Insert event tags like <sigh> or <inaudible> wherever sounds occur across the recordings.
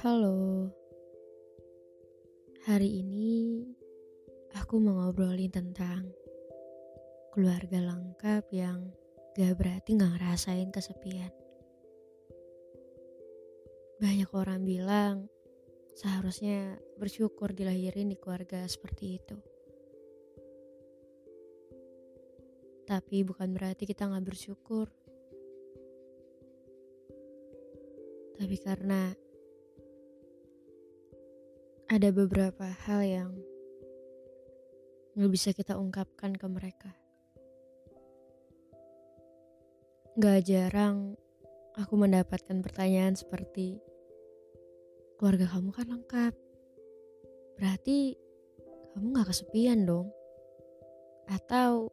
Halo. Hari ini aku mau ngobrolin tentang keluarga lengkap yang gak berarti gak ngerasain kesepian. Banyak orang bilang seharusnya bersyukur dilahirin di keluarga seperti itu. Tapi bukan berarti kita gak bersyukur. Tapi karena ada beberapa hal yang nggak bisa kita ungkapkan ke mereka. Gak jarang aku mendapatkan pertanyaan seperti, keluarga kamu kan lengkap, berarti kamu gak kesepian dong? Atau,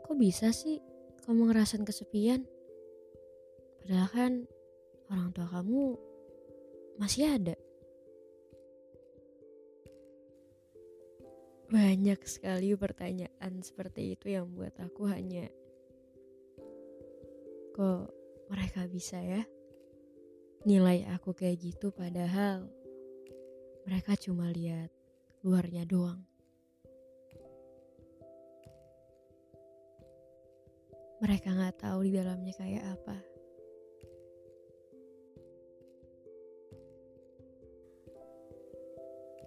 kok bisa sih kamu ngerasain kesepian? Padahal kan orang tua kamu masih ada. Banyak sekali pertanyaan seperti itu yang buat aku hanya kok mereka bisa ya nilai aku kayak gitu padahal mereka cuma lihat luarnya doang. Mereka nggak tahu di dalamnya kayak apa.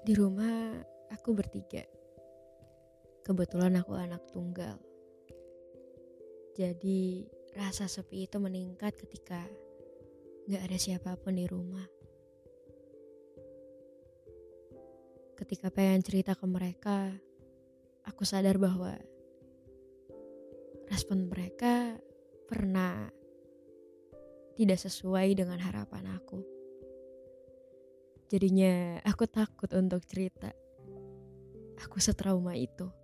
Di rumah aku bertiga. Kebetulan aku anak tunggal. Jadi rasa sepi itu meningkat ketika gak ada siapa pun di rumah. Ketika pengen cerita ke mereka, aku sadar bahwa respon mereka pernah tidak sesuai dengan harapan aku. Jadinya aku takut untuk cerita. Aku setrauma itu.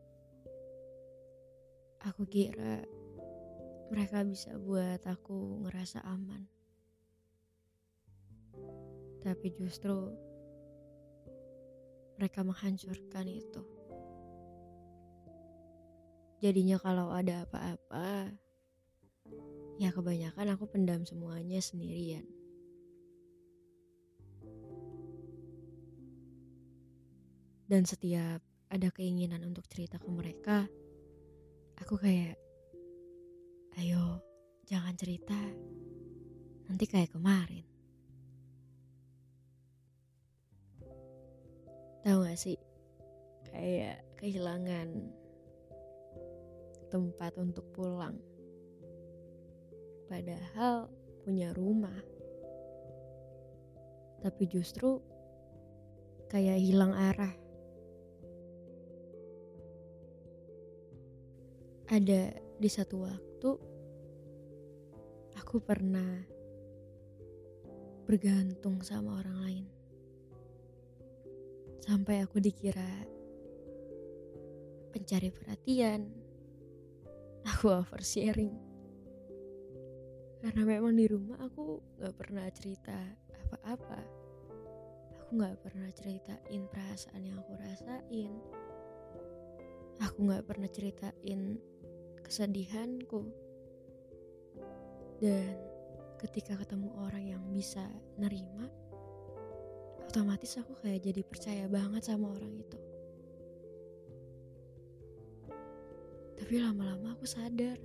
Aku kira mereka bisa buat aku ngerasa aman. Tapi justru mereka menghancurkan itu. Jadinya kalau ada apa-apa, ya kebanyakan aku pendam semuanya sendirian. Dan setiap ada keinginan untuk cerita ke mereka, aku kayak, ayo jangan cerita, nanti kayak kemarin. Tahu gak sih, kayak kehilangan tempat untuk pulang. Padahal punya rumah. Tapi justru kayak hilang arah. Ada di satu waktu aku pernah bergantung sama orang lain. Sampai aku dikira pencari perhatian. Aku oversharing. Karena memang di rumah aku gak pernah cerita apa-apa. Aku gak pernah ceritain perasaan yang aku rasain. Aku gak pernah ceritain kesedihanku. Dan ketika ketemu orang yang bisa nerima, otomatis aku kayak jadi percaya banget sama orang itu. Tapi lama-lama aku sadar,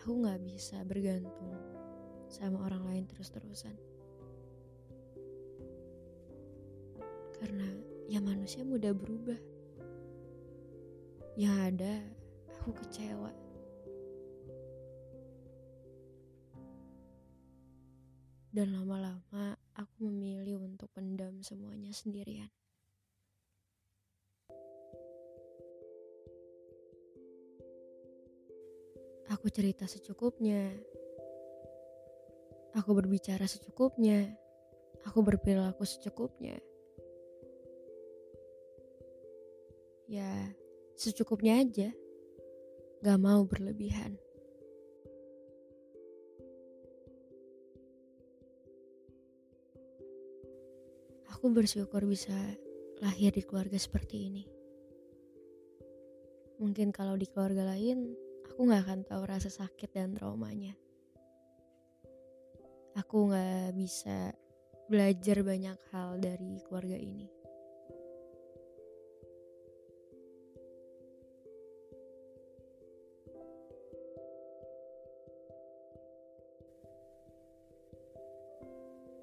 aku gak bisa bergantung sama orang lain terus-terusan. Karena ya manusia mudah berubah. Yang ada, aku kecewa. Dan lama-lama aku memilih untuk pendam semuanya sendirian. Aku cerita secukupnya. Aku berbicara secukupnya. Aku berperilaku secukupnya. Ya, secukupnya aja. Gak mau berlebihan. Aku bersyukur bisa lahir di keluarga seperti ini. Mungkin kalau di keluarga lain, aku gak akan tahu rasa sakit dan traumanya. Aku gak bisa belajar banyak hal dari keluarga ini.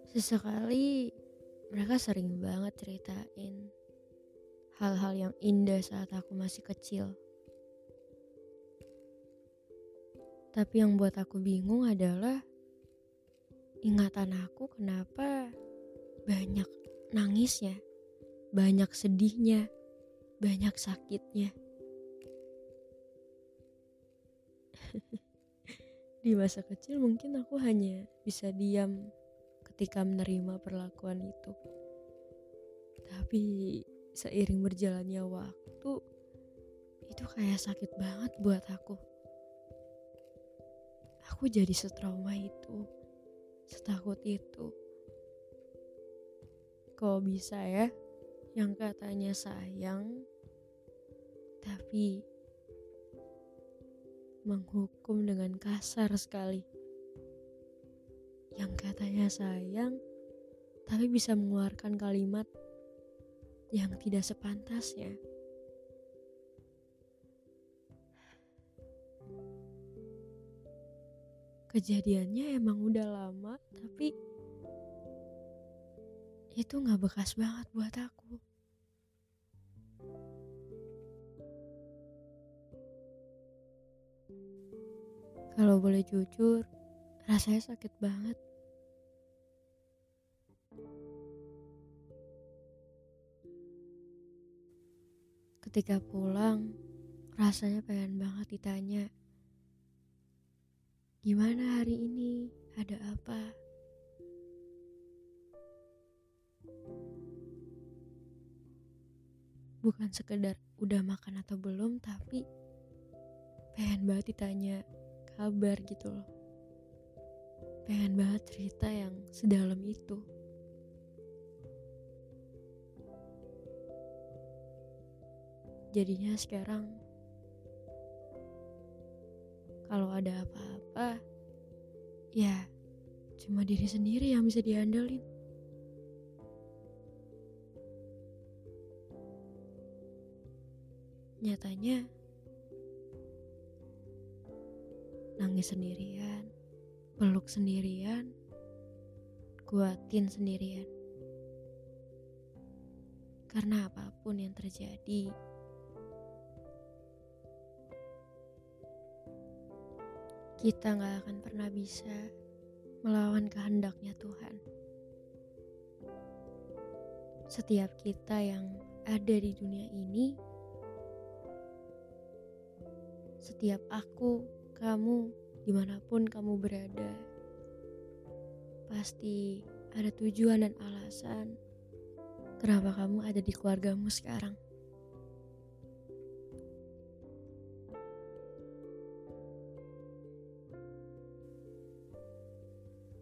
Sesekali mereka sering banget ceritain hal-hal yang indah saat aku masih kecil. Tapi yang buat aku bingung adalah ingatan aku kenapa banyak nangisnya, banyak sedihnya, banyak sakitnya. <laughs> Di masa kecil mungkin aku hanya bisa diam ketika menerima perlakuan itu. Tapi seiring berjalannya waktu, itu kayak sakit banget buat aku. Aku jadi setrauma itu, setakut itu. Kok bisa ya, yang katanya sayang, tapi menghukum dengan kasar sekali yang katanya sayang, tapi bisa mengeluarkan kalimat yang tidak sepantasnya. Kejadiannya emang udah lama, tapi itu gak bekas banget buat aku. Kalau boleh jujur, rasanya sakit banget. Ketika pulang, rasanya pengen banget ditanya, "Gimana hari ini? Ada apa?" Bukan sekedar udah makan atau belum, tapi pengen banget ditanya kabar gitu loh. Pengen banget cerita yang sedalam itu. Jadinya sekarang kalau ada apa-apa, ya cuma diri sendiri yang bisa diandelin. Nyatanya, nangis sendirian, peluk sendirian, kuatin sendirian. Karena apa pun yang terjadi, kita gak akan pernah bisa melawan kehendaknya Tuhan. Setiap kita yang ada di dunia ini, setiap aku, kamu, di mana pun kamu berada, pasti ada tujuan dan alasan kenapa kamu ada di keluargamu sekarang.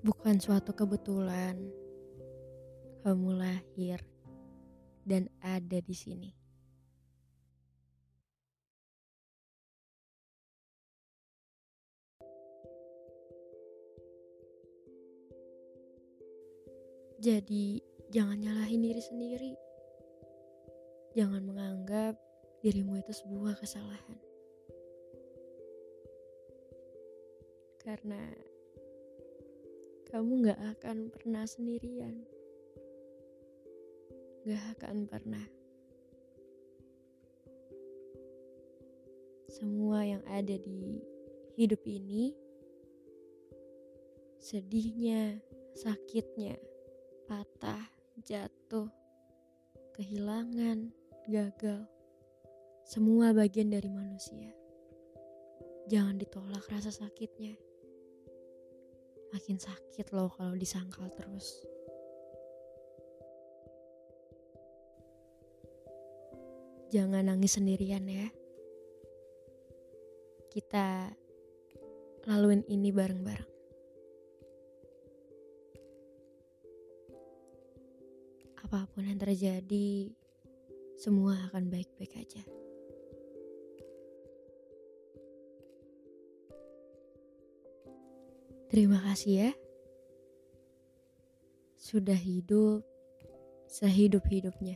Bukan suatu kebetulan kamu lahir dan ada di sini. Jadi, jangan nyalahin diri sendiri. Jangan menganggap dirimu itu sebuah kesalahan. Karena kamu gak akan pernah sendirian. Gak akan pernah. Semua yang ada di hidup ini, sedihnya, sakitnya, patah, jatuh, kehilangan, gagal. Semua bagian dari manusia. Jangan ditolak rasa sakitnya. Makin sakit loh kalau disangkal terus. Jangan nangis sendirian ya. Kita laluin ini bareng-bareng. Apa pun yang terjadi, semua akan baik-baik aja. Terima kasih ya. Sudah hidup sehidup-hidupnya.